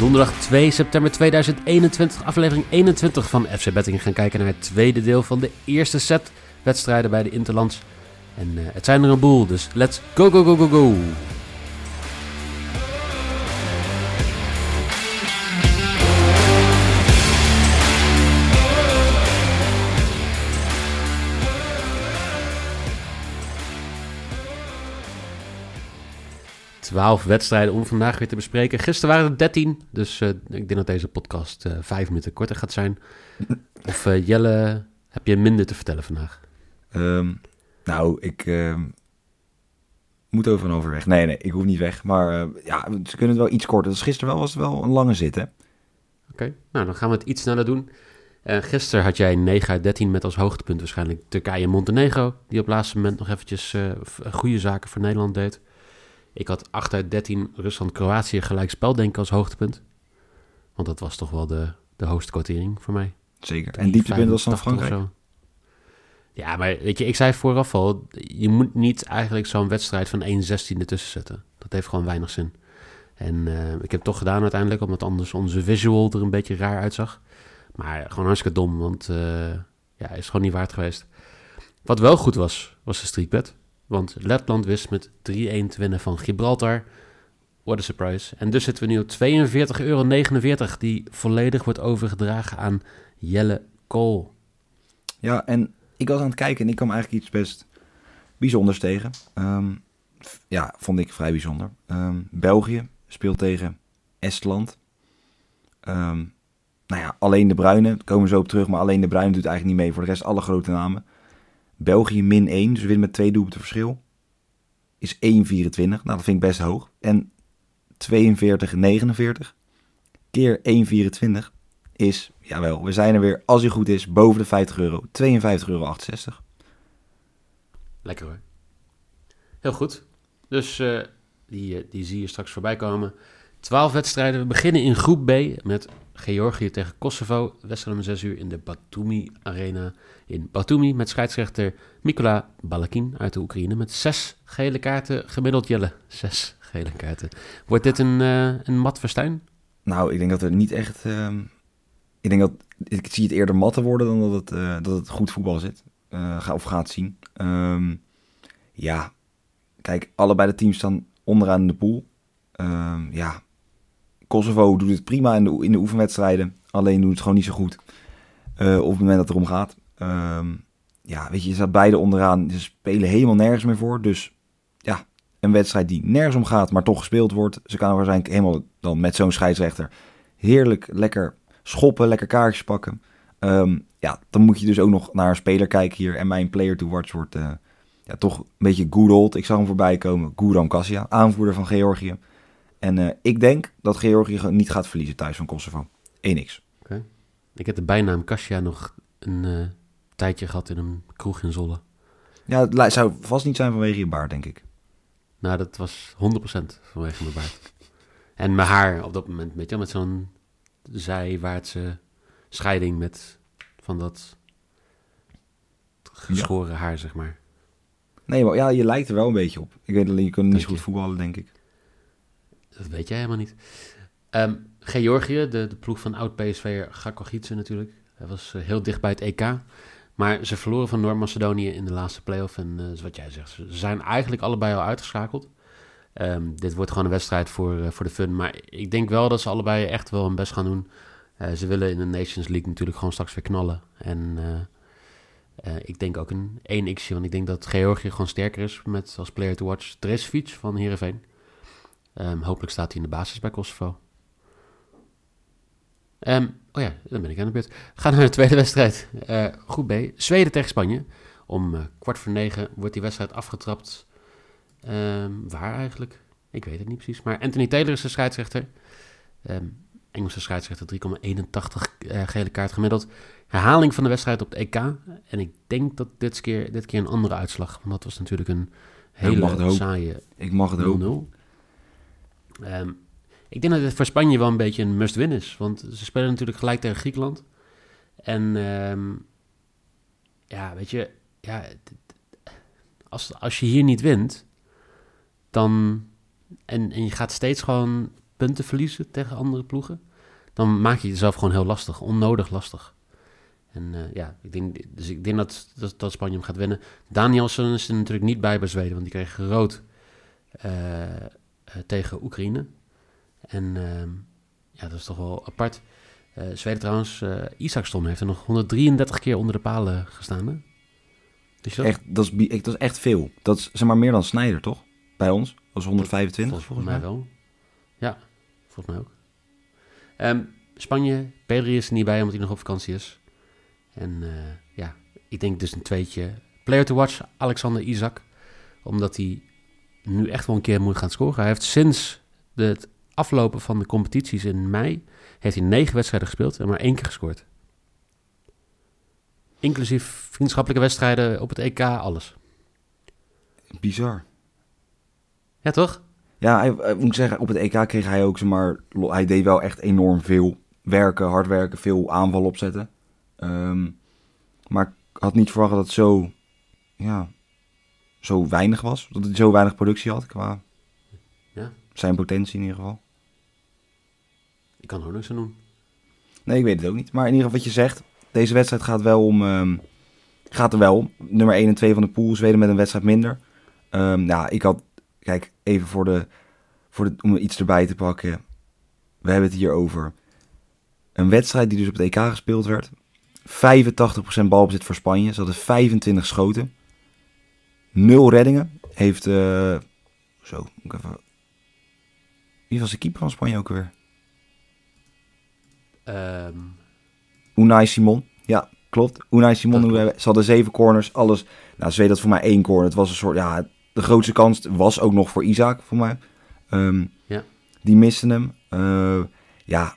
Donderdag 2 september 2021, aflevering 21 van FC Betting. gaan kijken naar het tweede deel van de eerste set wedstrijden bij de Interlands. En uh, het zijn er een boel, dus let's go, go, go, go, go. 12 wedstrijden om vandaag weer te bespreken. Gisteren waren het 13, dus uh, ik denk dat deze podcast uh, vijf minuten korter gaat zijn. Of uh, Jelle, heb je minder te vertellen vandaag? Um, nou, ik ehm, moet over en over weg. Nee, nee, ik hoef niet weg. Maar ja, ze kunnen het wel iets korter. Dus gisteren wel, was het wel een lange zit, hè? Oké, nou dan gaan we het iets sneller doen. gisteren had jij 9 uit 13 met als hoogtepunt waarschijnlijk Turkije en Montenegro. Die op het laatste moment nog eventjes goede zaken voor Nederland deed. Ik had 8 uit 13 Rusland-Kroatië gelijk speldenken als hoogtepunt. Want dat was toch wel de, de hoogste quotering voor mij. Zeker. En dieptepunt was dan Frankrijk? Ja, maar weet je, ik zei vooraf al, je moet niet eigenlijk zo'n wedstrijd van 1 16 ertussen zetten. Dat heeft gewoon weinig zin. En uh, ik heb het toch gedaan uiteindelijk, omdat anders onze visual er een beetje raar uitzag. Maar gewoon hartstikke dom, want uh, ja, is gewoon niet waard geweest. Wat wel goed was, was de streetbed. Want Letland wist met 3-1 te winnen van Gibraltar. What a surprise. En dus zitten we nu op 42,49 euro, die volledig wordt overgedragen aan Jelle Kool. Ja, en ik was aan het kijken en ik kwam eigenlijk iets best bijzonders tegen. Um, ja, vond ik vrij bijzonder. Um, België speelt tegen Estland. Um, nou ja, alleen de Bruine, komen we zo op terug, maar alleen de Bruine doet eigenlijk niet mee. Voor de rest alle grote namen. België min 1, dus win met twee doelpunten verschil. Is 1,24. Nou, dat vind ik best hoog. En 42,49 keer 1,24 is, jawel, we zijn er weer, als hij goed is, boven de 50 euro. 52,68 euro. Lekker hoor. Heel goed. Dus uh, die, eh, die zie je straks voorbij komen. 12 wedstrijden. We beginnen in groep B met Georgië tegen Kosovo. Wedstrijd om 6 uur in de Batumi Arena in Batumi. Met scheidsrechter Mikola Balakin uit de Oekraïne. Met zes gele kaarten gemiddeld jelle. Zes gele kaarten. Wordt dit een, uh, een mat verstuin? Nou, ik denk dat er niet echt... Uh, ik denk dat... Ik zie het eerder matten worden dan dat het, uh, dat het goed voetbal zit. Uh, of gaat zien. Um, ja, kijk, allebei de teams staan onderaan de pool. Um, ja, Kosovo doet het prima in de, in de oefenwedstrijden. Alleen doet het gewoon niet zo goed. Uh, op het moment dat het erom gaat. Um, ja, weet je, je staat beide onderaan. Ze spelen helemaal nergens meer voor. Dus ja, een wedstrijd die nergens om gaat, maar toch gespeeld wordt. Ze kan waarschijnlijk helemaal dan met zo'n scheidsrechter heerlijk lekker schoppen, lekker kaartjes pakken. Um, ja, dan moet je dus ook nog naar een speler kijken hier. En mijn player to watch wordt uh, ja, toch een beetje good old. Ik zag hem voorbij komen. Guram Kassia, aanvoerder van Georgië. En uh, ik denk dat Georgië niet gaat verliezen thuis van Kosovo. 1x. Okay. Ik heb de bijnaam Kasia nog een uh, tijdje gehad in een kroeg in Zolle. Ja, het zou vast niet zijn vanwege je baard, denk ik. Nou, dat was 100% vanwege mijn baard. En mijn haar op dat moment, weet je met zo'n zijwaartse scheiding met van dat geschoren haar, zeg maar. Nee, maar ja, je lijkt er wel een beetje op. Ik weet alleen, je kunt niet zo goed voetballen, denk ik. Dat weet jij helemaal niet. Um, Georgië, de, ploeg van oud-PSV'er Gakogitse natuurlijk. Hij was uh, heel dicht bij het EK. Maar ze verloren van Noord-Macedonië in de laatste play-off. En uh, wat jij zegt, ze zijn eigenlijk allebei al uitgeschakeld. Um, dit wordt gewoon een wedstrijd voor, uh, voor de fun. Maar ik denk wel dat ze allebei echt wel hun best gaan doen. ze willen in de Nations League natuurlijk gewoon straks weer knallen. En ik denk ook een 1 x want ik denk dat Georgië gewoon sterker is met als player to watch Dresvic van Heerenveen. Um, hopelijk staat hij in de basis bij Kosovo. Um, oh ja, dan ben ik aan de beurt. Gaan naar de tweede wedstrijd. Uh, groep B. Zweden tegen Spanje. Om eh, kwart voor negen wordt die wedstrijd afgetrapt. Ehm, waar eigenlijk? Ik weet het niet precies. Maar Anthony Taylor is de scheidsrechter. Ehm, Engelse scheidsrechter 3,81 eh, gele kaart gemiddeld. Herhaling van de wedstrijd op de EK. En ik denk dat dit keer, dit keer een andere uitslag. Want dat was natuurlijk een hele saaie Ik mag het 0-0. Ehm, ik denk dat het voor Spanje wel een beetje een must-win is. Want ze spelen natuurlijk gelijk tegen Griekenland. En ehm, ja, weet je, ja, als, als je hier niet wint, dan. En, en je gaat steeds gewoon punten verliezen tegen andere ploegen. Dan maak je jezelf gewoon heel lastig, onnodig lastig. En eh, ja, ik denk, dus ik denk dat, dat, dat Spanje hem gaat winnen. Danielson is er natuurlijk niet bij bij Zweden, want die kreeg rood eh, tegen Oekraïne. En ehm, ja, dat is toch wel apart. Eh, Zweden trouwens, eh Isaacson heeft er nog 133 keer onder de palen gestaan. Hè? Dus dat Echt, dat, is, dat is echt veel. Dat is zeg maar meer dan Snijder, toch? Bij ons. Dat is 125 volgens, volgens mij wel. Ja, volgens mij ook. Ehm, Spanje, Pedri is er niet bij omdat hij nog op vakantie is. En eh, ja, ik denk dus een tweetje. Player to watch, Alexander Isaac. Omdat hij nu echt wel een keer moet gaan scoren. Hij heeft sinds het aflopen van de competities in mei... heeft hij negen wedstrijden gespeeld en maar één keer gescoord. Inclusief vriendschappelijke wedstrijden op het EK, alles. Bizar. Ja, toch? Ja, hij, moet ik zeggen, op het EK kreeg hij ook, zeg maar, lo- hij deed wel echt enorm veel werken, hard werken, veel aanval opzetten. Ehm, maar ik had niet verwacht dat het zo, ja, zo weinig was. Dat hij zo weinig productie had qua Ja. zijn potentie in ieder geval. Ik kan er ook niks aan doen. Nee, ik weet het ook niet. Maar in ieder geval wat je zegt, deze wedstrijd gaat wel om, ehm, gaat er wel om. Nummer 1 en 2 van de pool, Zweden met een wedstrijd minder. Ehm nou, ik had, kijk, even voor de, voor de, om iets erbij te pakken. We hebben het hier over een wedstrijd die dus op het EK gespeeld werd. 85% balbezit voor Spanje. Ze hadden 25 schoten. Nul reddingen. Heeft, eh, zo, moet ik even... Wie was de keeper van Spanje ook weer? Ehm, Unai Simon. Ja, klopt. Unai Simon. Dat klopt. Ze hadden zeven corners. Alles. Nou, Zweden had voor mij één corner. Het was een soort... Ja, de grootste kans was ook nog voor Isaac, voor mij. Ehm, Ja. Die misten hem. Eh, ja.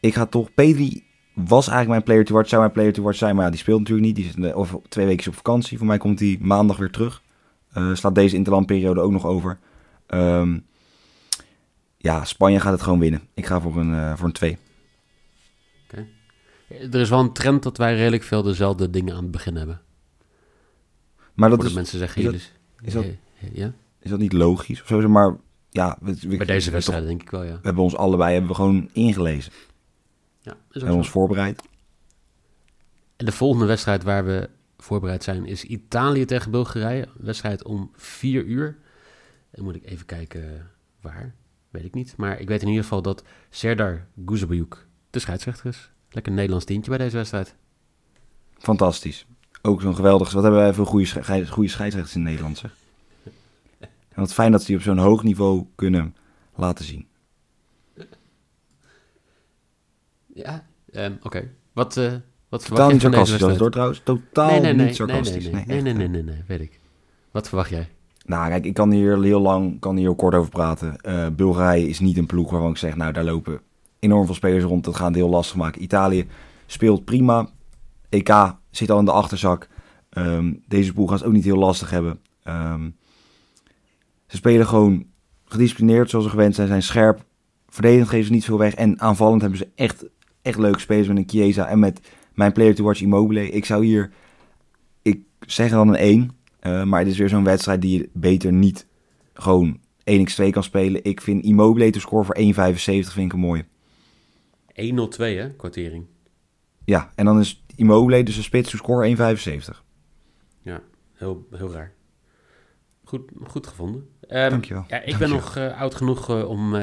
Ik ga toch... Pedri was eigenlijk mijn player to watch. Zou mijn player to watch zijn. Maar ja, die speelt natuurlijk niet. Die of twee weken op vakantie. Voor mij komt hij maandag weer terug. Eh, slaat deze interlandperiode ook nog over. Ehm, ja, Spanje gaat het gewoon winnen. Ik ga voor een, eh, voor een 2. er is wel een trend dat wij redelijk veel dezelfde dingen aan het begin hebben. Maar dat is, mensen zeggen, is dat- jullie... is dat- ja? is dat niet logisch of zo? Maar ja, we, we- Bij deze we- wedstrijden denk ik wel, ja. We hebben ons allebei hebben we gewoon ingelezen. We ja ook hebben ons voorbereid. En de volgende wedstrijd waar we voorbereid zijn is Italië tegen Bulgarije. Een wedstrijd om vier uur. Dan moet ik even kijken waar. Weet ik niet. Maar ik weet in ieder geval dat Serdar Guzebujuk de scheidsrechter is. Lekker Nederlands tientje bij deze wedstrijd. Fantastisch. Ook zo'n geweldig. Wat hebben wij voor goede, sche- goede scheidsrechters in Nederland, zeg. En wat fijn dat ze die op zo'n hoog niveau kunnen laten zien. Ja, ehm, oké. Wat, eh wat Totaal verwacht niet je van deze het wedstrijd? hoor trouwens. Totaal nee, nee, nee, niet sarcastisch. Nee, nee, nee, echt, nee, nee, eh. nee, nee, nee, weet ik. Wat verwacht jij? Nou, kijk, ik kan hier heel lang, kan hier heel kort over praten. Eh, Bulgarije is niet een ploeg waarvan ik zeg, nou, daar lopen enorm veel spelers rond. Dat gaat het heel lastig maken. Italië speelt prima. EK zit al in de achterzak. Ehm, deze pool gaan ze ook niet heel lastig hebben. Ehm, ze spelen gewoon gedisciplineerd zoals ze gewend zijn. Zijn scherp. Verdedigend geven ze niet veel weg. En aanvallend hebben ze echt, echt leuke spelers met een Chiesa en met mijn player to watch Immobile. Ik zou hier, ik zeg dan een 1. Eh, maar het is weer zo'n wedstrijd die je beter niet gewoon 1x2 kan spelen. Ik vind Immobile te scoren voor 1,75 vind ik een mooie. 1-0-2 hè, kwartering. Ja, en dan is Immobile dus een spits to score 1,75. Ja, heel, heel raar. Goed, goed gevonden. Ehm, Dankjewel. Ja, ik Dankjewel. ben nog eh, oud genoeg eh, om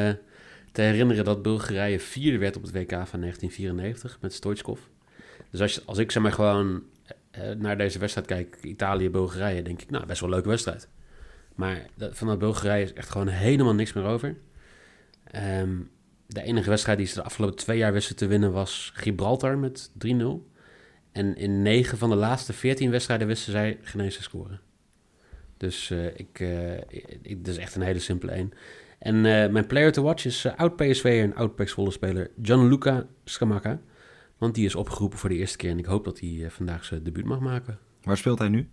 te herinneren dat Bulgarije vierde werd op het WK van 1994 met Stoichkov. Dus als, als ik zeg maar gewoon eh, naar deze wedstrijd kijk, Italië-Bulgarije, denk ik, nou, best wel een leuke wedstrijd. Maar van dat Bulgarije is echt gewoon helemaal niks meer over. Ehm, de enige wedstrijd die ze de afgelopen twee jaar wisten te winnen was Gibraltar met 3-0. En in 9 van de laatste 14 wedstrijden wisten zij geen eens te scoren. Dus uh, ik, uh, dat is echt een hele simpele 1. En uh, mijn player to watch is oud PSV en oud PEC speler Gianluca Scamacca. Want die is opgeroepen voor de eerste keer en ik hoop dat hij vandaag zijn debuut mag maken. Waar speelt hij nu?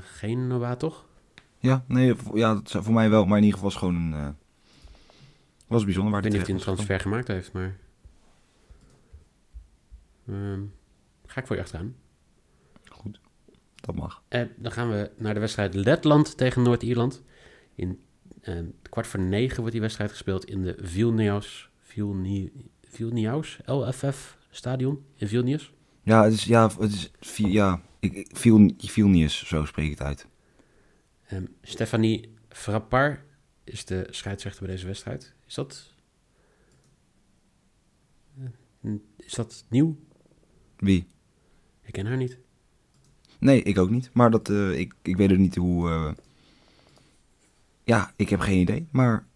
geen Nova, toch? Ja, nee, ja, voor mij wel. Maar in ieder geval was gewoon een... was bijzonder waar ik weet niet of hij een transfer gemaakt heeft, maar... Um, ga ik voor je achteraan. Goed, dat mag. Uh, dan gaan we naar de wedstrijd Letland tegen Noord-Ierland. In uh, kwart voor negen wordt die wedstrijd gespeeld in de Vilnius, Vilni, Vilnius LFF stadion in Vilnius. Ja, het is, ja, het is, ja ik, Vilnius, zo spreek ik het uit. Um, Stefanie Frappar is de scheidsrechter bij deze wedstrijd. Is dat... Uh, is dat nieuw? Wie? Ik ken haar niet. Nee, ik ook niet. Maar dat, uh, ik, ik weet ook niet hoe... Uh... Ja, ik heb geen idee. Maar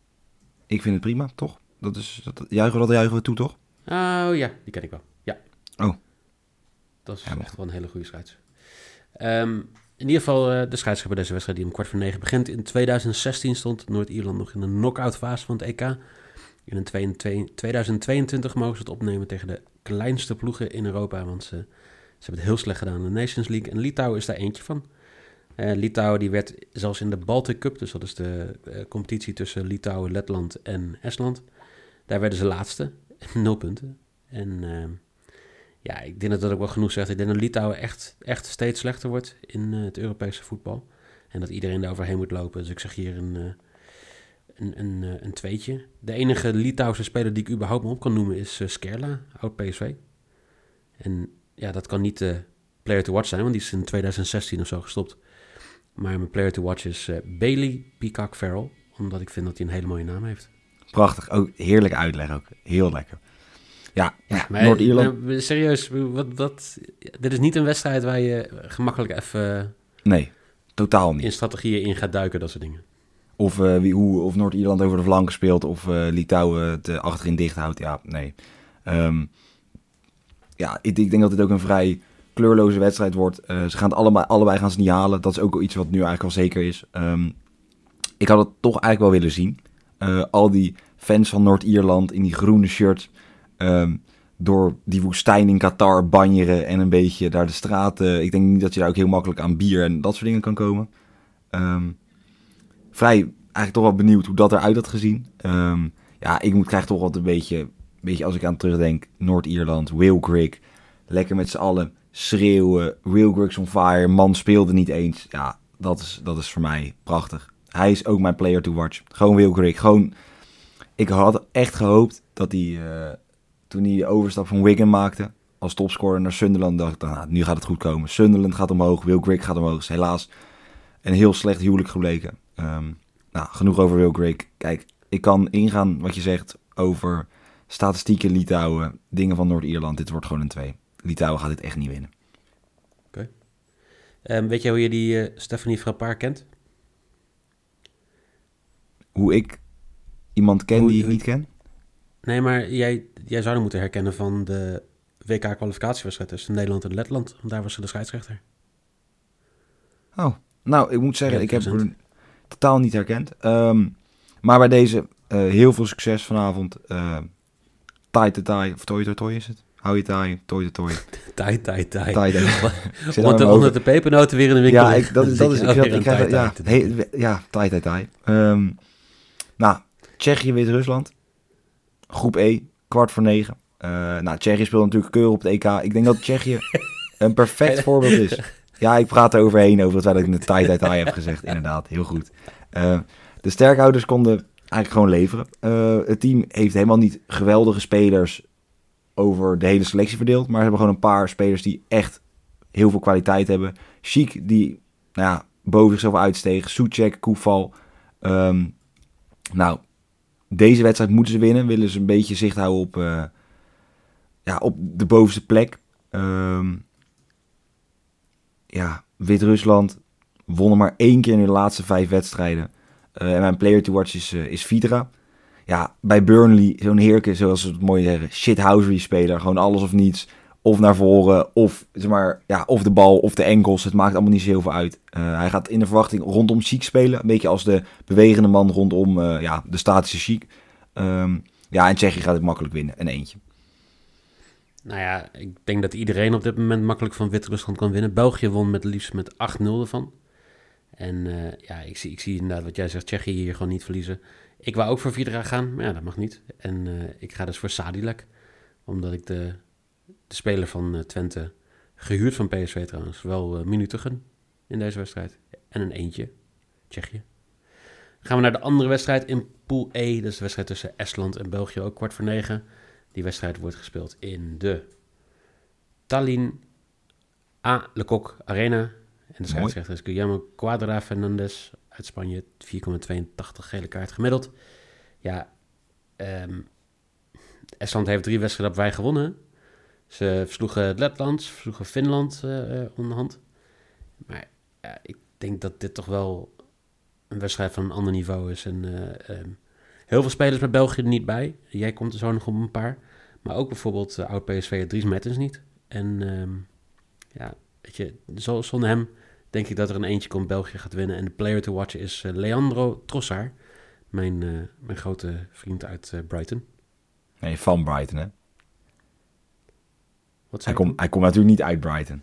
ik vind het prima, toch? Dat is, dat, juichen, dat juichen we toe, toch? Oh ja, die ken ik wel. Ja. Oh. Dat is echt wel een hele goede scheids. Um, in ieder geval, uh, de scheidsrechter bij deze wedstrijd die om kwart voor negen begint. In 2016 stond Noord-Ierland nog in de knock-out fase van het EK. In 2022 mogen ze het opnemen tegen de kleinste ploegen in Europa. Want ze, ze hebben het heel slecht gedaan in de Nations League. En Litouwen is daar eentje van. Uh, Litouwen die werd zelfs in de Baltic Cup, dus dat is de uh, competitie tussen Litouwen, Letland en Estland. Daar werden ze laatste, nul punten. En uh, ja, ik denk dat dat ook wel genoeg zegt. Ik denk dat Litouwen echt, echt steeds slechter wordt in het Europese voetbal. En dat iedereen daar overheen moet lopen. Dus ik zeg hier een een, een, eh, een tweetje. De enige Litouwse speler die ik überhaupt op kan noemen is Skerla, oud PSV. En ja, dat kan niet de player to watch zijn, want die is in 2016 of zo gestopt. Maar mijn player to watch is uh, Bailey Peacock Farrell, omdat ik vind dat hij een hele mooie naam heeft. Prachtig, ook heerlijk uitleg ook. Heel lekker. Ja, ja Noord-Ierland. serieus, wat, wat, dit is niet een wedstrijd waar je gemakkelijk even... Nee, totaal niet. In strategieën in gaat duiken, dat soort dingen. Of, uh, wie, hoe, of Noord-Ierland over de flanken speelt of uh, Litouwen het achterin dicht houdt. Ja, nee. Um, ja, ik, ik, denk dat dit ook een vrij kleurloze wedstrijd wordt. ze gaan het allebei, allebei gaan ze niet halen. Dat is ook iets wat nu eigenlijk al zeker is. Um, ik had het toch eigenlijk wel willen zien. al die fans van Noord-Ierland in die groene shirt. Um, door die woestijn in Qatar banjeren en een beetje daar de straten. Ik denk niet dat je daar ook heel makkelijk aan bier en dat soort dingen kan komen. Um, vrij eigenlijk toch wel benieuwd hoe dat eruit had gezien. Um, ja, ik moet, krijg toch wat een beetje, beetje als ik aan terugdenk, Noord-Ierland, Will Grigg. Lekker met z'n allen schreeuwen, Will Grigg's on fire, man speelde niet eens. Ja, dat is, dat is voor mij prachtig. Hij is ook mijn player to watch. Gewoon Will Grigg, gewoon... Ik had echt gehoopt dat hij, uh, toen hij de overstap van Wigan maakte, als topscorer naar Sunderland, dacht ik, nou, nu gaat het goed komen. Sunderland gaat omhoog, Will Grigg gaat omhoog. Is helaas een heel slecht huwelijk gebleken. Um, nou, genoeg over Will Grigg. Kijk, ik kan ingaan wat je zegt over statistieken Litouwen, dingen van Noord-Ierland. Dit wordt gewoon een 2. Litouwen gaat dit echt niet winnen. Oké. Okay. Um, weet jij hoe je die uh, Stephanie Frappard kent? Hoe ik iemand ken hoe, die ik niet ken? Nee, maar jij, jij zou hem moeten herkennen van de WK-kwalificatiewedstrijd tussen Nederland en Letland. Want daar was ze de scheidsrechter. Oh, nou, ik moet zeggen, ik heb totaal niet herkend. Um, maar bij deze uh, heel veel succes vanavond. Uh, tai te tai, of toi toi toi is het? Hou je tai, toi toi toi. tai tai. tai, tai. onder, onder de pepernoten weer in de winkel. Ja, ik, dat, is, dat is, ik, ik, krijg, ja, ja, tai tai tai. Um, nou, Tsjechië, Wit-Rusland. Groep E, kwart voor negen. Uh, nou, Tsjechië speelt natuurlijk keurig op de EK. Ik denk dat Tsjechië een perfect voorbeeld is. Ja, ik praat er overheen over het dat ik een tie tie heb gezegd. Inderdaad, heel goed. Uh, de sterkhouders konden eigenlijk gewoon leveren. Uh, het team heeft helemaal niet geweldige spelers over de hele selectie verdeeld. Maar ze hebben gewoon een paar spelers die echt heel veel kwaliteit hebben. Chic, die nou ja, boven zichzelf uitsteeg. Soetjek, Koeval. Um, nou, deze wedstrijd moeten ze winnen. Willen ze een beetje zicht houden op, uh, ja, op de bovenste plek. Um, ja, Wit-Rusland wonnen maar één keer in de laatste vijf wedstrijden. Uh, en mijn player to watch is, uh, is Vidra. Ja, bij Burnley, zo'n heerke, zoals ze het mooi zeggen, shithousery speler. Gewoon alles of niets. of naar voren, of, zeg maar, ja, of de bal of de enkels. Het maakt allemaal niet zo heel veel uit. Uh, hij gaat in de verwachting rondom Chic spelen. Een beetje als de bewegende man rondom uh, ja, de statische Chic. Um, ja, en Tsjechië gaat het makkelijk winnen. Een eentje. Nou ja, ik denk dat iedereen op dit moment makkelijk van Wit-Rusland kan winnen. België won met liefst met 8-0 ervan. En uh, ja, ik zie, ik zie inderdaad wat jij zegt, Tsjechië hier gewoon niet verliezen. Ik wou ook voor Vidra gaan, maar ja, dat mag niet. En uh, ik ga dus voor Sadilek, omdat ik de, de speler van uh, Twente, gehuurd van PSV trouwens, wel minuten gun in deze wedstrijd. En een eentje, Tsjechië. Gaan we naar de andere wedstrijd in Pool E. Dat is de wedstrijd tussen Estland en België, ook kwart voor negen. Die wedstrijd wordt gespeeld in de Tallinn A. Lecoq Arena. En de scheidsrechter is Guillermo Cuadra Fernandez uit Spanje. 4,82 gele kaart gemiddeld. Ja, um, Estland heeft drie wedstrijden op wij gewonnen. Ze versloegen Letland, ze versloegen Finland uh, onderhand. Maar ik denk dat dit toch wel een wedstrijd van een ander niveau is. En uh, um, heel veel spelers met België er niet bij. Jij komt er zo nog op een paar. Maar ook bijvoorbeeld oud-PSV Dries Mertens niet. En um, ja, weet je, zo, zonder hem denk ik dat er een eentje komt België gaat winnen. En de player to watch is uh, Leandro Trossard. Mijn, uh, mijn grote vriend uit Brighton. Nee, van Brighton, hè? Wat hij, komt, hij komt natuurlijk niet uit Brighton.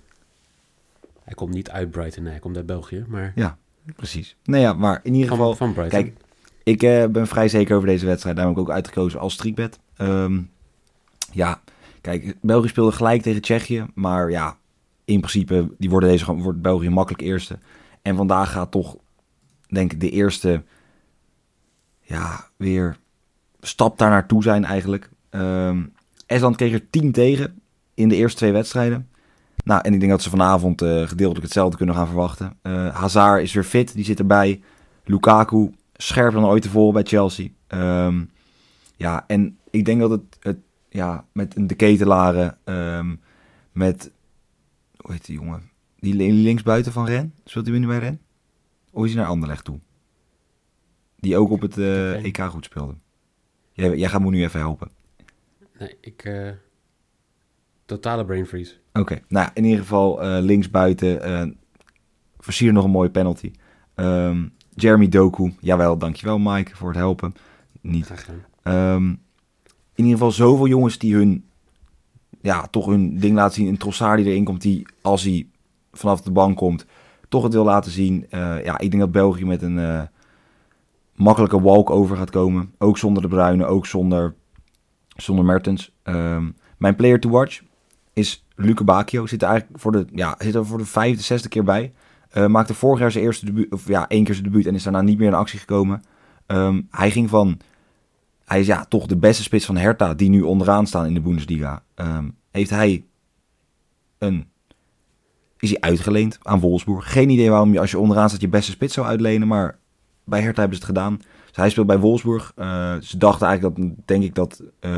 Hij komt niet uit Brighton, nee, hij komt uit België, maar... Ja, precies. Nee, ja, maar in ieder geval... Van Brighton. Kijk, ik uh, ben vrij zeker over deze wedstrijd. Daar heb ik ook uitgekozen als streakbed. Um, ja, kijk, België speelde gelijk tegen Tsjechië. Maar ja, in principe die worden deze, wordt België makkelijk eerste. En vandaag gaat toch, denk ik, de eerste... Ja, weer stap daar naartoe zijn eigenlijk. Um, Estland kreeg er 10 tegen in de eerste twee wedstrijden. Nou, en ik denk dat ze vanavond uh, gedeeltelijk hetzelfde kunnen gaan verwachten. Uh, Hazard is weer fit, die zit erbij. Lukaku scherper dan ooit tevoren bij Chelsea. Um, ja, en ik denk dat het, het ja, met de ketelaren, um, met, hoe heet die jongen? Die linksbuiten van Ren, speelt hij nu bij Ren? Of is hij naar Anderlecht toe? Die ook op het uh, EK goed speelde. Jij, jij gaat me nu even helpen. Nee, ik... Uh, totale brain freeze. Oké, okay. nou in ieder geval uh, linksbuiten. Versier nog een mooie penalty. Um, Jeremy Doku, jawel, dankjewel Mike voor het helpen. Niet. Um, in ieder geval zoveel jongens die hun, ja, toch hun ding laten zien. Een Trossard die erin komt, die als hij vanaf de bank komt, toch het wil laten zien. Uh, ja, ik denk dat België met een uh, makkelijke walk-over gaat komen. Ook zonder de Bruine, ook zonder, zonder Mertens. Um, mijn player to watch is Luke Bacchio. Zit er eigenlijk voor de, ja, zit er voor de vijfde, zesde keer bij. Uh, maakte vorig jaar zijn eerste debuut, of ja, één keer zijn debuut en is daarna niet meer in actie gekomen. Um, hij ging van, hij is ja, toch de beste spits van Hertha, die nu onderaan staan in de Bundesliga. Um, heeft hij een, is hij uitgeleend aan Wolfsburg. Geen idee waarom je als je onderaan staat je beste spits zou uitlenen, maar bij Hertha hebben ze het gedaan. Dus hij speelt bij Wolfsburg. Uh, ze dachten eigenlijk dat, denk ik, dat uh,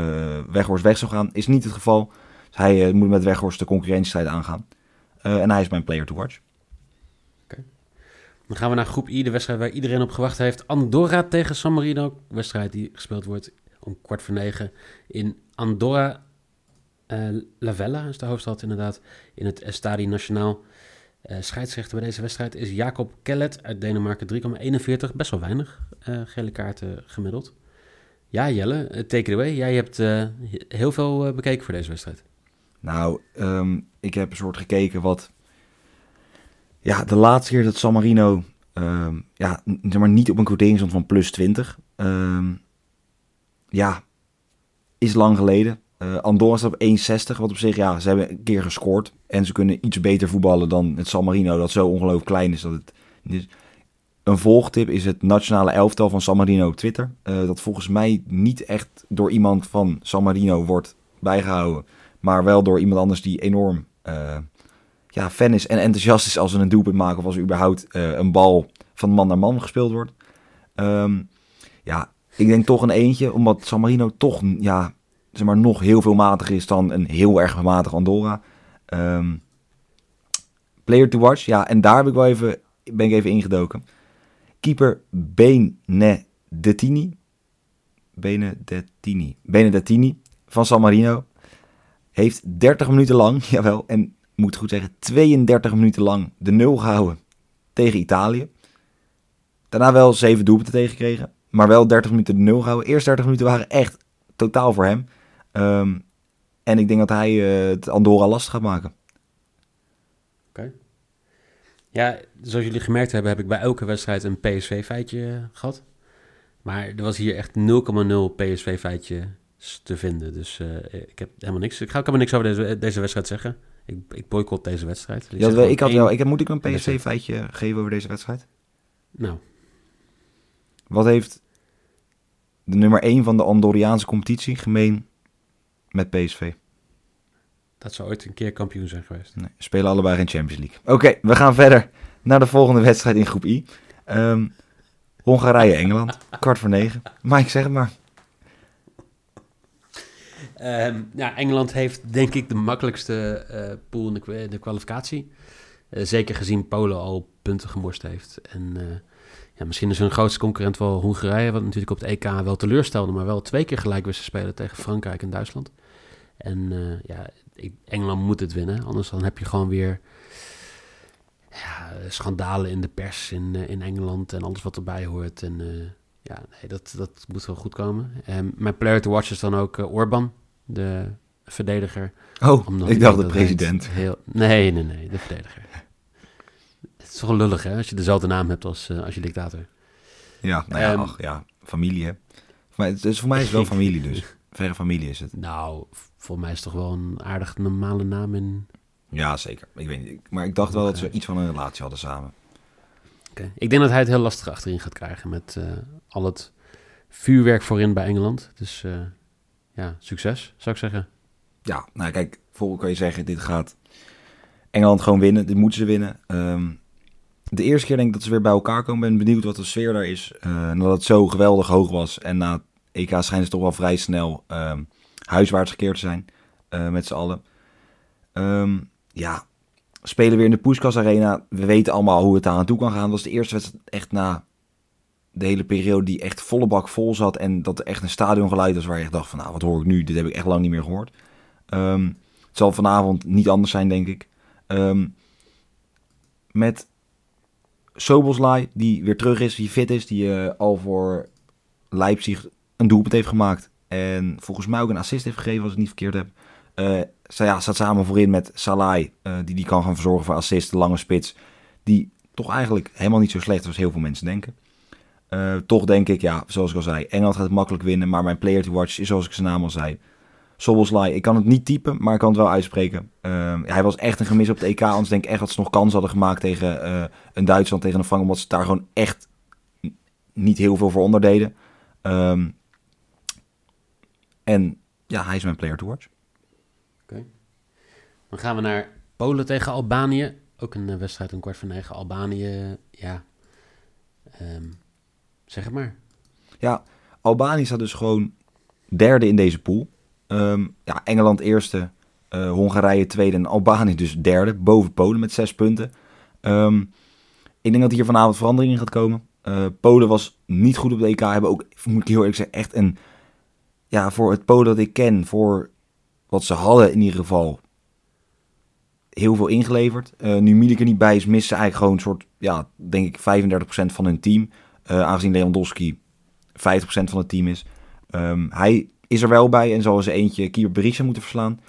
Weghorst weg zou gaan. Is niet het geval. Dus hij uh, moet met Weghorst de concurrentiestrijd aangaan. en hij is mijn player to watch. Dan gaan we naar groep I, de wedstrijd waar iedereen op gewacht heeft. Andorra tegen San Marino. Wedstrijd die gespeeld wordt om kwart voor negen in Andorra. Uh, La Vella is de hoofdstad inderdaad. In het Stadi Nationaal. Uh, scheidsrechter bij deze wedstrijd is Jacob Kellet uit Denemarken. 3,41. Best wel weinig uh, gele kaarten gemiddeld. Ja, Jelle, take it away. Jij hebt heel veel bekeken voor deze wedstrijd. Nou, um, ik heb een soort gekeken wat ja, de laatste keer dat San Marino um, ja, zeg maar niet op een quotering stond van plus 20. Um, ja, is lang geleden. Uh, staat op 1,60, wat op zich, ja, ze hebben een keer gescoord. En ze kunnen iets beter voetballen dan het San Marino, dat zo ongelooflijk klein is dat het is. Een volgtip is het nationale elftal van San Marino op Twitter. Uh, dat volgens mij niet echt door iemand van San Marino wordt bijgehouden. Maar wel door iemand anders die enorm uh, ja, fan is en enthousiast is als ze een doelpunt maken of als er überhaupt uh, een bal van man naar man gespeeld wordt. Um, ja, ik denk toch een eentje, omdat San Marino toch ja, zeg maar, nog heel veel matiger is dan een heel erg matig Andorra. Um, player to watch, ja, en daar heb ik wel even, ben ik even ingedoken. Keeper Benedettini. Benedettini. Benedettini van San Marino. heeft 30 minuten lang, jawel, en moet goed zeggen, 32 minuten lang de nul gehouden tegen Italië. Daarna wel 7 doelpunten tegengekregen, maar wel 30 minuten de nul gehouden. Eerst 30 minuten waren echt totaal voor hem. Um, en ik denk dat hij uh, het Andorra lastig gaat maken. Oké. Ja, zoals jullie gemerkt hebben, heb ik bij elke wedstrijd een PSV-feitje gehad. Maar er was hier echt 0,0 PSV-feitje te vinden. Dus uh, ik heb helemaal niks. Ik ga ook helemaal niks over deze, deze wedstrijd zeggen. Ik, ik boycott deze wedstrijd. Ik, ja, ik had wel. Ik moet ik een PSV-feitje geven over deze wedstrijd? Nou. Wat heeft de nummer 1 van de Andoriaanse competitie gemeen met PSV? Dat zou ooit een keer kampioen zijn geweest. Nee, spelen allebei geen Champions League. Oké, we gaan verder naar de volgende wedstrijd in groep I. Um, Hongarije-Engeland, kwart voor negen. Maar ik zeg het maar. Um, Engeland heeft denk ik de makkelijkste uh, pool in de, kwalificatie. Uh, zeker gezien Polen al punten gemorst heeft. En uh, ja, misschien is hun grootste concurrent wel Hongarije, wat natuurlijk op het EK wel teleurstelde, maar wel twee keer gelijk wist te spelen tegen Frankrijk en Duitsland. En ja, Engeland moet het winnen, anders dan heb je gewoon weer ja, schandalen in de pers in, in Engeland en alles wat erbij hoort. En ja, nee, dat, dat moet wel goed komen. Um, mijn player to watch is dan ook Orban, de verdediger. Oh, ik dacht de president. Heel, nee, nee, nee, de verdediger. Het is toch lullig, hè, als je dezelfde naam hebt als, uh, als je dictator. Ja, nou ja, um, ach, ja familie, hè. Maar het is, voor mij is het wel familie dus. Verre familie is het. Nou, voor mij is het toch wel een aardig normale naam in... Ja, zeker. Ik weet niet. Maar ik dacht wel dat ze iets van een relatie hadden samen. Okay. Ik denk dat hij het heel lastig achterin gaat krijgen met uh, al het vuurwerk voorin bij Engeland. Dus uh, ja, succes, zou ik zeggen. Ja, nou kijk, volgens kan je zeggen, dit gaat Engeland gewoon winnen. Dit moeten ze winnen. Um, de eerste keer denk ik dat ze weer bij elkaar komen. Ben benieuwd wat de sfeer daar is. Uh, nadat het zo geweldig hoog was. En na EK schijnen ze toch wel vrij snel um, huiswaarts gekeerd te zijn. Uh, met z'n allen. Um, ja, spelen weer in de Poeskas Arena. We weten allemaal hoe het daar aan toe kan gaan. Dat was de eerste wedstrijd echt na de hele periode die echt volle bak vol zat. En dat er echt een stadiongeluid was waar je echt dacht van, nou, wat hoor ik nu? Dit heb ik echt lang niet meer gehoord. Um, het zal vanavond niet anders zijn, denk ik. Um, met Soboslai, die weer terug is, die fit is, die uh, al voor Leipzig een doelpunt heeft gemaakt. En volgens mij ook een assist heeft gegeven, als ik niet verkeerd heb. Uh, ja, staat samen voorin met Salai, uh, die die kan gaan verzorgen voor assist, lange spits. Die toch eigenlijk helemaal niet zo slecht als heel veel mensen denken. Uh, toch denk ik, ja, zoals ik al zei, Engeland gaat het makkelijk winnen. Maar mijn player to watch is, zoals ik zijn naam al zei, Soboslai. Ik kan het niet typen, maar ik kan het wel uitspreken. Uh, hij was echt een gemis op het EK. Anders denk ik echt dat ze nog kans hadden gemaakt tegen uh, een Duitsland, tegen een Frankrijk. Omdat ze daar gewoon echt niet heel veel voor onderdeden. Um, en ja, hij is mijn player to watch. Oké. Dan gaan we naar Polen tegen Albanië. Ook een wedstrijd om kwart voor negen. Albanië, ja... Um, Zeg het maar. Ja, Albanië staat dus gewoon derde in deze pool. Um, ja, Engeland eerste, uh, Hongarije tweede en Albanië dus derde. Boven Polen met zes punten. Um, ik denk dat hier vanavond verandering in gaat komen. Uh, Polen was niet goed op de EK. Hebben ook, moet ik heel eerlijk zeggen, echt een... Ja, voor het Polen dat ik ken, voor wat ze hadden in ieder geval... Heel veel ingeleverd. Uh, nu Milik er niet bij is, missen ze eigenlijk gewoon een soort, ja, denk ik 35% van hun team. Uh, aangezien Lewandowski 50% van het team is. Um, hij is er wel bij en zal ze eentje keeper Berisha moeten verslaan.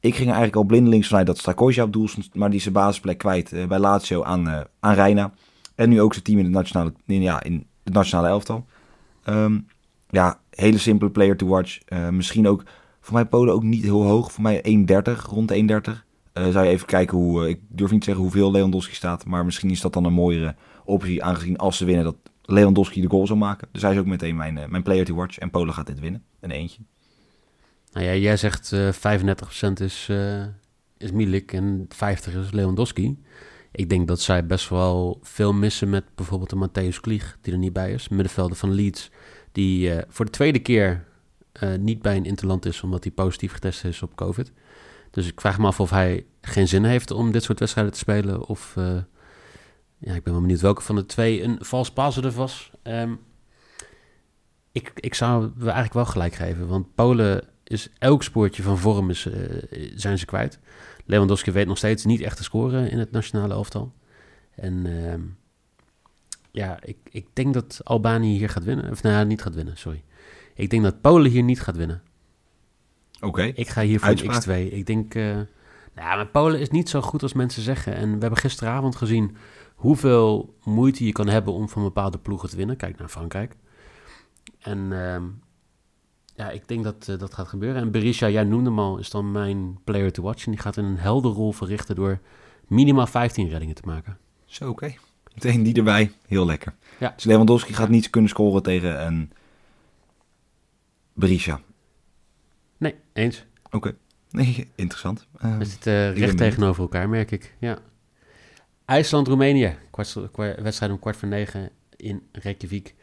Ik ging eigenlijk al blindelings vanuit dat Stakosja op doel stond, maar die zijn basisplek kwijt uh, bij Lazio aan, uh, aan Reina. En nu ook zijn team in het nationale, ja, in het nationale elftal. Um, ja, hele simpele player to watch. Misschien ook, voor mij Polen ook niet heel hoog. Voor mij 1,30, rond 1,30. Uh, zou je even kijken hoe, ik durf niet te zeggen hoeveel Lewandowski staat. Maar misschien is dat dan een mooiere optie, aangezien als ze winnen dat Lewandowski de goal zou maken. Dus hij is ook meteen mijn, mijn player to watch. En Polen gaat dit winnen. Een eentje. Nou ja, jij zegt uh, 35% is, uh, is Milik en 50% is Lewandowski. Ik denk dat zij best wel veel missen met bijvoorbeeld de Matthäus Klieg, die er niet bij is. Middenvelder van Leeds, die voor de tweede keer niet bij een interland is, omdat hij positief getest is op COVID. Dus ik vraag me af of hij geen zin heeft om dit soort wedstrijden te spelen. Of ja, ik ben wel benieuwd welke van de twee een vals positive was. Um, ik, ik zou we eigenlijk wel gelijk geven, want Polen is elk spoortje van vorm is, eh, zijn ze kwijt. Lewandowski weet nog steeds niet echt te scoren in het nationale elftal. En ehm, ja, ik, ik denk dat Albanië hier gaat winnen. Of nou, niet gaat winnen, sorry. Ik denk dat Polen hier niet gaat winnen. Oké. Ik ga hier voor Uitspraak? een X2. Ik denk... eh, nou, maar Polen is niet zo goed als mensen zeggen. En we hebben gisteravond gezien hoeveel moeite je kan hebben om van bepaalde ploegen te winnen. Kijk naar Frankrijk. En ehm, ja, ik denk dat eh, dat gaat gebeuren. En Berisha, jij noemde hem al, is dan mijn player to watch. En die gaat een helder rol verrichten door minimaal 15 reddingen te maken. Zo, oké. Meteen die erbij. Heel lekker. Ja. Dus Lewandowski gaat niet kunnen scoren tegen een Berisha. Nee, eens. Oké. Nee, interessant. Eh, We zitten recht benieuwd. tegenover elkaar, merk ik. Ja. IJsland-Roemenië. Wedstrijd om kwart voor negen in Reykjavik.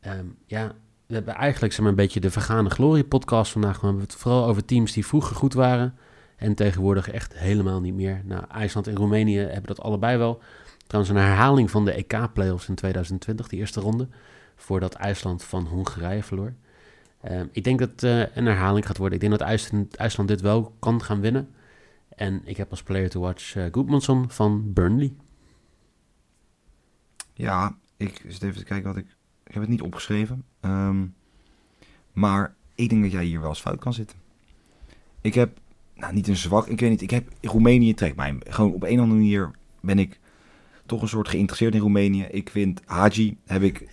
Ehm, ja, we hebben eigenlijk zeg maar, een beetje de vergane glorie podcast vandaag. We hebben het vooral over teams die vroeger goed waren. En tegenwoordig echt helemaal niet meer. Nou, IJsland en Roemenië hebben dat allebei wel. Trouwens, een herhaling van de EK-playoffs in 2020, die eerste ronde. Voordat IJsland van Hongarije verloor. Ehm, ik denk dat eh, een herhaling gaat worden. Ik denk dat IJsland dit wel kan gaan winnen. En ik heb als player to watch uh, Goodmanson van Burnley. Ja, ik zit even te kijken wat ik... Ik heb het niet opgeschreven. Ehm, maar ik denk dat jij hier wel eens fout kan zitten. Ik heb, nou niet een zwak, ik weet niet, ik heb Roemenië trekt mij. Gewoon op een of andere manier ben ik toch een soort geïnteresseerd in Roemenië. Ik vind Haji, heb ik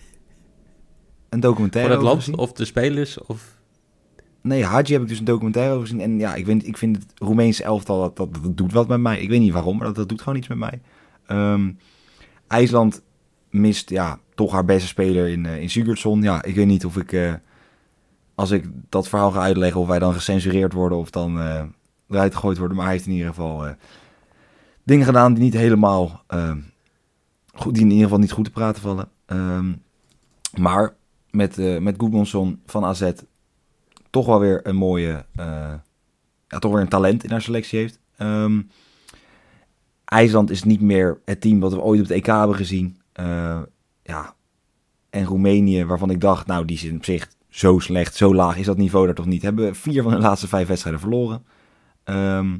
een documentaire Voor het over land gezien. of de spelers of... Nee, Haji heb ik dus een documentaire over gezien. En ja, ik, weet, ik vind het Roemeense elftal, dat, dat, doet wat met mij. Ik weet niet waarom, maar dat, dat doet gewoon iets met mij. Ehm, IJsland mist ja, toch haar beste speler in, eh in Sigurdsson. Ja, ik weet niet of ik, eh, als ik dat verhaal ga uitleggen, of wij dan gecensureerd worden of dan eh, eruit gegooid worden. Maar hij heeft in ieder geval dingen gedaan die niet helemaal eh, goed, die in ieder geval niet goed te praten vallen. Ehm, maar met, eh met van AZ toch wel weer een mooie, eh, ja, toch weer een talent in haar selectie heeft. Ehm, IJsland is niet meer het team wat we ooit op het EK hebben gezien. Eh, ja. En Roemenië, waarvan ik dacht, nou, die is op zich zo slecht, zo laag is dat niveau daar toch niet. Hebben vier van de laatste vijf wedstrijden verloren. Ehm,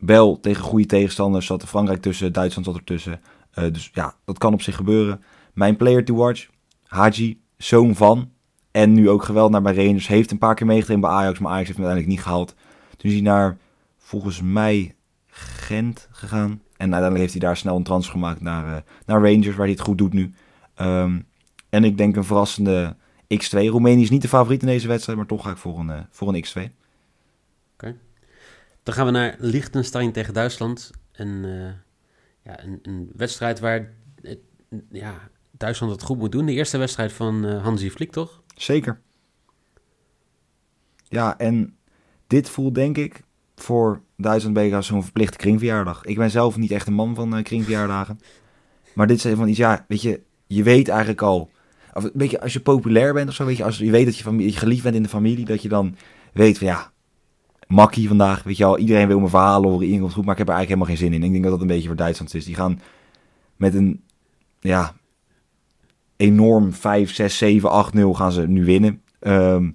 wel tegen goede tegenstanders zat Frankrijk tussen, Duitsland zat ertussen. Eh dus ja, dat kan op zich gebeuren. Mijn player to watch, Haji, zoon van. En nu ook geweld naar bij Rangers. Heeft een paar keer meegetraind bij Ajax, maar Ajax heeft hem uiteindelijk niet gehaald. Toen is hij naar, volgens mij, Gent gegaan. En uiteindelijk heeft hij daar snel een transfer gemaakt naar, eh, naar Rangers, waar hij het goed doet nu. Ehm, en ik denk een verrassende X2. Roemenië is niet de favoriet in deze wedstrijd, maar toch ga ik voor een, eh, voor een X2. Dan gaan we naar Liechtenstein tegen Duitsland. Een, eh, ja, een, een wedstrijd waar ja, Duitsland het goed moet doen. De eerste wedstrijd van Hansi Flick, toch? Zeker. Ja, en dit voelt denk ik voor beetje als zo'n verplichte kringverjaardag. Ik ben zelf niet echt een man van eh, kringverjaardagen. Maar dit is van iets, ja, weet je, je weet eigenlijk al... Of, weet je, als je populair bent of zo, weet je, als je weet dat je, familie, je geliefd bent in de familie, dat je dan weet van ja, makkie vandaag, weet je al, iedereen wil mijn verhalen horen, iedereen komt goed, maar ik heb er eigenlijk helemaal geen zin in. Ik denk dat dat een beetje voor Duitsland is. Die gaan met een, ja, enorm 5, 6, 7, 8, 0 gaan ze nu winnen. Ehm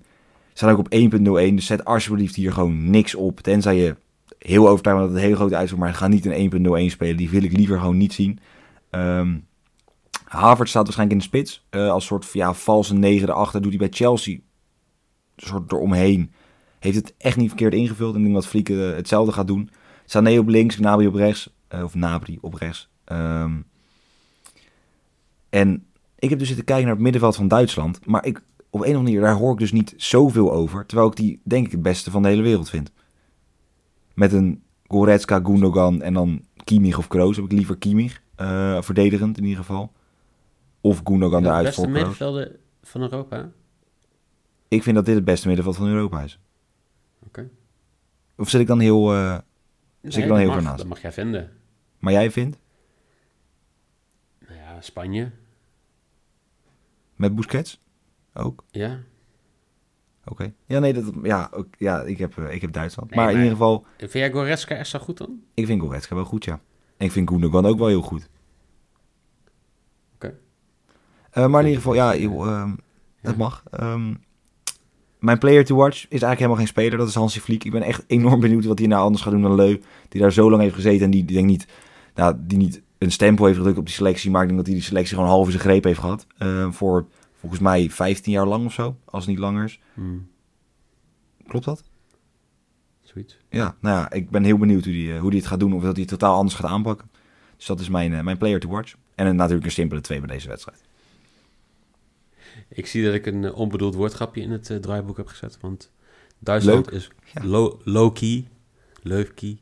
staan ook op 1.01, dus zet alsjeblieft hier gewoon niks op. Tenzij je heel overtuigd dat het een hele grote uitzog, maar ga niet een 1.01 spelen. Die wil ik liever gewoon niet zien. Ehm Havert staat waarschijnlijk in de spits. eh, als soort ja, valse negen erachter. Doet hij bij Chelsea een soort eromheen. Heeft het echt niet verkeerd ingevuld. En ik denk dat Fliek eh, hetzelfde gaat doen. Sané op links, Gnabry op rechts. eh, of Nabry op rechts. Ehm, en ik heb dus zitten kijken naar het middenveld van Duitsland. Maar ik, op een of andere manier, daar hoor ik dus niet zoveel over. Terwijl ik die, denk ik, het beste van de hele wereld vind. Met een Goretzka, Gundogan en dan Kimmich of Kroos. Heb ik liever Kimmich. eh, verdedigend in ieder geval. Of Gundogan de eruit beste voor Kroos. middenvelden van Europa. Ik vind dat dit het beste middenveld van Europa is. Oké. Of zit ik dan heel... eh, Zit ik dan heel mag, ver naast? Dat mag jij vinden. maar jij vindt? Nou ja, Spanje. Met Busquets? Ook? Ja. Oké. Ja, nee, dat, ja, ook, ja ik, heb, eh, ik heb Duitsland. Nee, maar, in ieder geval, Vind jij Goretzka echt zo goed dan? ik vind Goretzka wel goed, ja. En ik vind Gundogan ook wel heel goed. Oké. Eh, maar in ieder geval, ja, ehm, Ja. mag. Ehm, mijn player to watch is eigenlijk helemaal geen speler. Dat is Hansi Vliek. Ik ben echt enorm benieuwd wat hij nou anders gaat doen dan Leu. Die daar zo lang heeft gezeten en die, die denk niet, nou, die niet een stempel heeft gedrukt op die selectie. Maar ik denk dat hij die selectie gewoon half in zijn greep heeft gehad. Uh, voor volgens mij 15 jaar lang of zo. Als het niet langer is. Hmm, Klopt dat? zoiets. Ja, nou ja, ik ben heel benieuwd hoe die, eh, hoe die het gaat doen. Of dat hij het totaal anders gaat aanpakken. Dus dat is mijn, eh, mijn player to watch. En natuurlijk een simpele twee bij deze wedstrijd. Ik zie dat ik een eh, onbedoeld woordgrapje in het eh, draaiboek heb gezet. Want Duitsland is Ja. low- low-key. Low-key.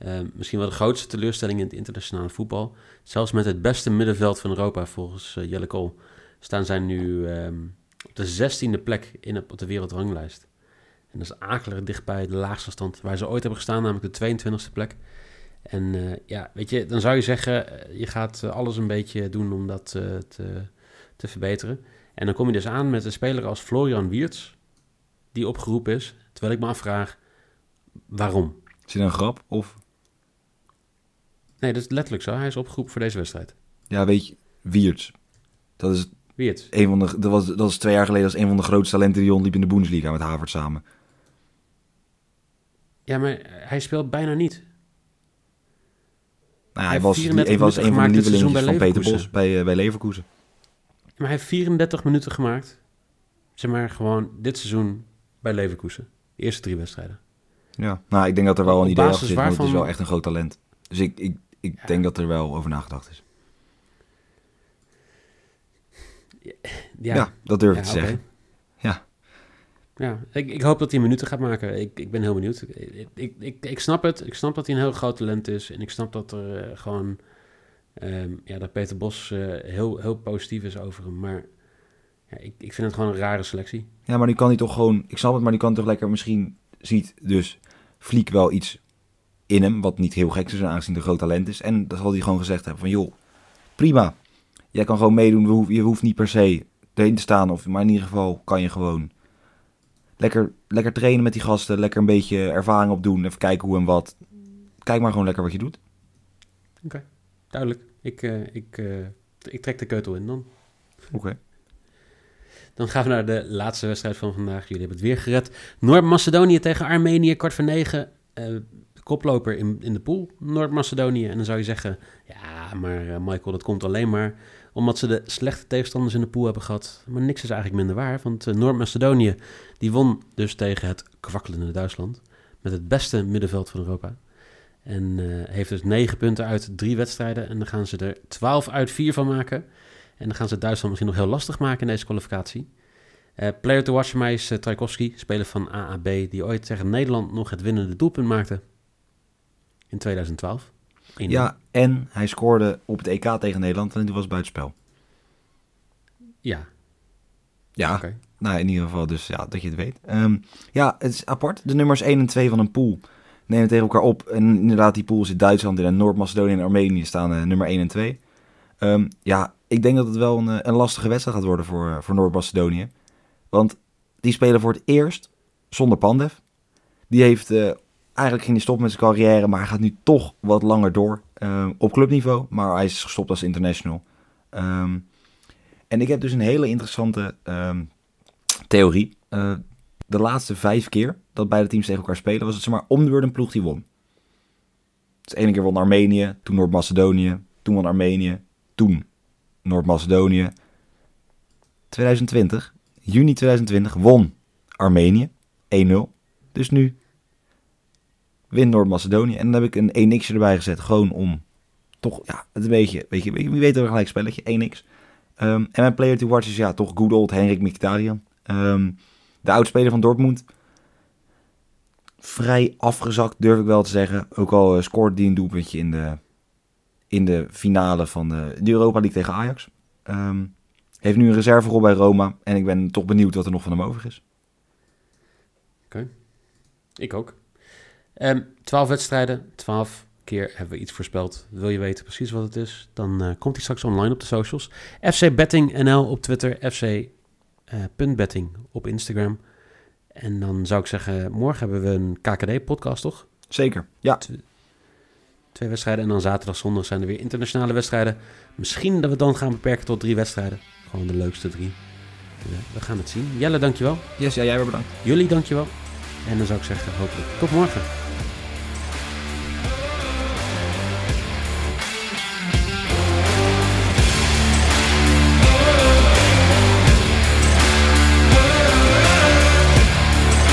Eh, misschien wel de grootste teleurstelling in het internationale voetbal. Zelfs met het beste middenveld van Europa, volgens eh, Jelle Kool, staan zij nu ehm, op de zestiende plek in op de wereldranglijst. En dat is akelig dicht bij de laagste stand waar ze ooit hebben gestaan, namelijk de 22e plek. En eh, ja, weet je, dan zou je zeggen, je gaat alles een beetje doen om dat te, te verbeteren. En dan kom je dus aan met een speler als Florian Wiertz, die opgeroepen is. Terwijl ik me afvraag, waarom? Is dit een grap? Of, Nee, dat is letterlijk zo. Hij is opgeroepen voor deze wedstrijd. ja, weet je, Wiertz. Dat is een van de, dat was, dat was twee jaar geleden als een van de grootste talenten die rondliep in de Bundesliga met Havert samen. Ja, maar hij speelt bijna niet. Nou, Hij hij was, heeft die, 34 hij was een van de lievelingen van Peter Bos bij, eh, bij Leverkusen. Maar hij heeft 34 minuten gemaakt. Zeg maar gewoon dit seizoen bij Leverkusen. De eerste drie wedstrijden. Ja. Nou, ik denk dat er wel een idee achter zit, want het is wel echt een groot talent. Dus ik, ik, ik Ja. denk dat er wel over nagedacht is. Ja, Ja, dat durf ik te zeggen. Ja. Ja, ik, ik hoop dat hij minuten gaat maken. Ik, ik ben heel benieuwd. Ik, ik, ik, ik snap het. Ik snap dat hij een heel groot talent is. En ik snap dat er eh, gewoon... ehm, ja, dat Peter Bos eh, heel, heel positief is over hem. Maar ja, ik, ik vind het gewoon een rare selectie. Ja, maar nu kan hij toch gewoon... Ik snap het, maar die kan toch lekker... Misschien ziet dus Vliek wel iets in hem, wat niet heel gek is, aangezien een groot talent is. En dat zal hij gewoon gezegd hebben van, joh, prima. Jij kan gewoon meedoen, je hoeft niet per se erin te staan. Of, maar in ieder geval kan je gewoon lekker, lekker trainen met die gasten. Lekker een beetje ervaring opdoen. Even kijken hoe en wat. Kijk maar gewoon lekker wat je doet. Duidelijk. Ik, eh, ik, eh, ik trek de keutel in dan. Oké. Dan gaan we naar de laatste wedstrijd van vandaag. Jullie hebben het weer gered. Noord-Macedonië tegen Armenië, kwart voor negen. Eh, koploper in, in de pool, Noord-Macedonië. En dan zou je zeggen, ja, maar eh, Michael, dat komt alleen maar omdat ze de slechte tegenstanders in de pool hebben gehad. Maar niks is eigenlijk minder waar, want eh, Noord-Macedonië die won dus tegen het kwakkelende Duitsland. Met het beste middenveld van Europa. En eh, heeft dus negen punten uit drie wedstrijden. En dan gaan ze er 12 uit vier van maken. En dan gaan ze Duitsland misschien nog heel lastig maken in deze kwalificatie. Player to watch voor mij is uh, speler van AAB, die ooit tegen Nederland nog het winnende doelpunt maakte. In 2012. 1-0. Ja, en hij scoorde op het EK tegen Nederland en die was buitenspel. Ja, Ja, nou in ieder geval dus ja, dat je het weet. Ehm, ja, het is apart. De nummers 1 en 2 van een pool nemen tegen elkaar op. En inderdaad, die pool zit Duitsland in en Noord-Macedonië en Armenië staan eh, nummer 1 en 2. Ehm, ja, ik denk dat het wel een, eh, een lastige wedstrijd gaat worden voor, eh, voor Noord-Macedonië. Want die spelen voor het eerst zonder Pandev. Die heeft eigenlijk ging hij stoppen met zijn carrière, maar hij gaat nu toch wat langer door. eh, op clubniveau, maar hij is gestopt als international. Ehm, en ik heb dus een hele interessante ehm, theorie. Eh, de laatste vijf keer dat beide teams tegen elkaar spelen, was het zomaar om de beurt een ploeg die won. Dus de ene keer won Armenië, toen Noord-Macedonië, toen won Armenië, toen Noord-Macedonië. 2020, juni 2020, won Armenië 1-0. Dus nu wint Noord-Macedonië. En dan heb ik een 1x erbij gezet, gewoon om toch, ja, het een beetje, weet je, wie weet er gelijk spelletje, 1x. Ehm, en mijn player to watch is ja, toch good old Henrik Mkhitaryan. Ehm, de oudspeler van Dortmund. Vrij afgezakt, durf ik wel te zeggen. Ook al eh, scoorde die een doelpuntje in de, in de finale van de, de Europa League tegen Ajax. Ehm, heeft nu een reserverol bij Roma. En ik ben toch benieuwd wat er nog van hem over is. Ik ook. Ehm 12 wedstrijden, 12 keer hebben we iets voorspeld. Wil je weten precies wat het is? Dan eh, komt hij straks online op de socials. FC Betting NL op Twitter, FC eh, punt Betting op Instagram. En dan zou ik zeggen, morgen hebben we een KKD-podcast, toch? Zeker, ja. Twee wedstrijden en dan zaterdag, zondag zijn er weer internationale wedstrijden. Misschien dat we dan gaan beperken tot drie wedstrijden. Gewoon de leukste drie. we gaan het zien. Jelle, dankjewel. Yes, ja, jij weer bedankt. Jullie, dankjewel. En dan zou ik zeggen, hopelijk tot morgen.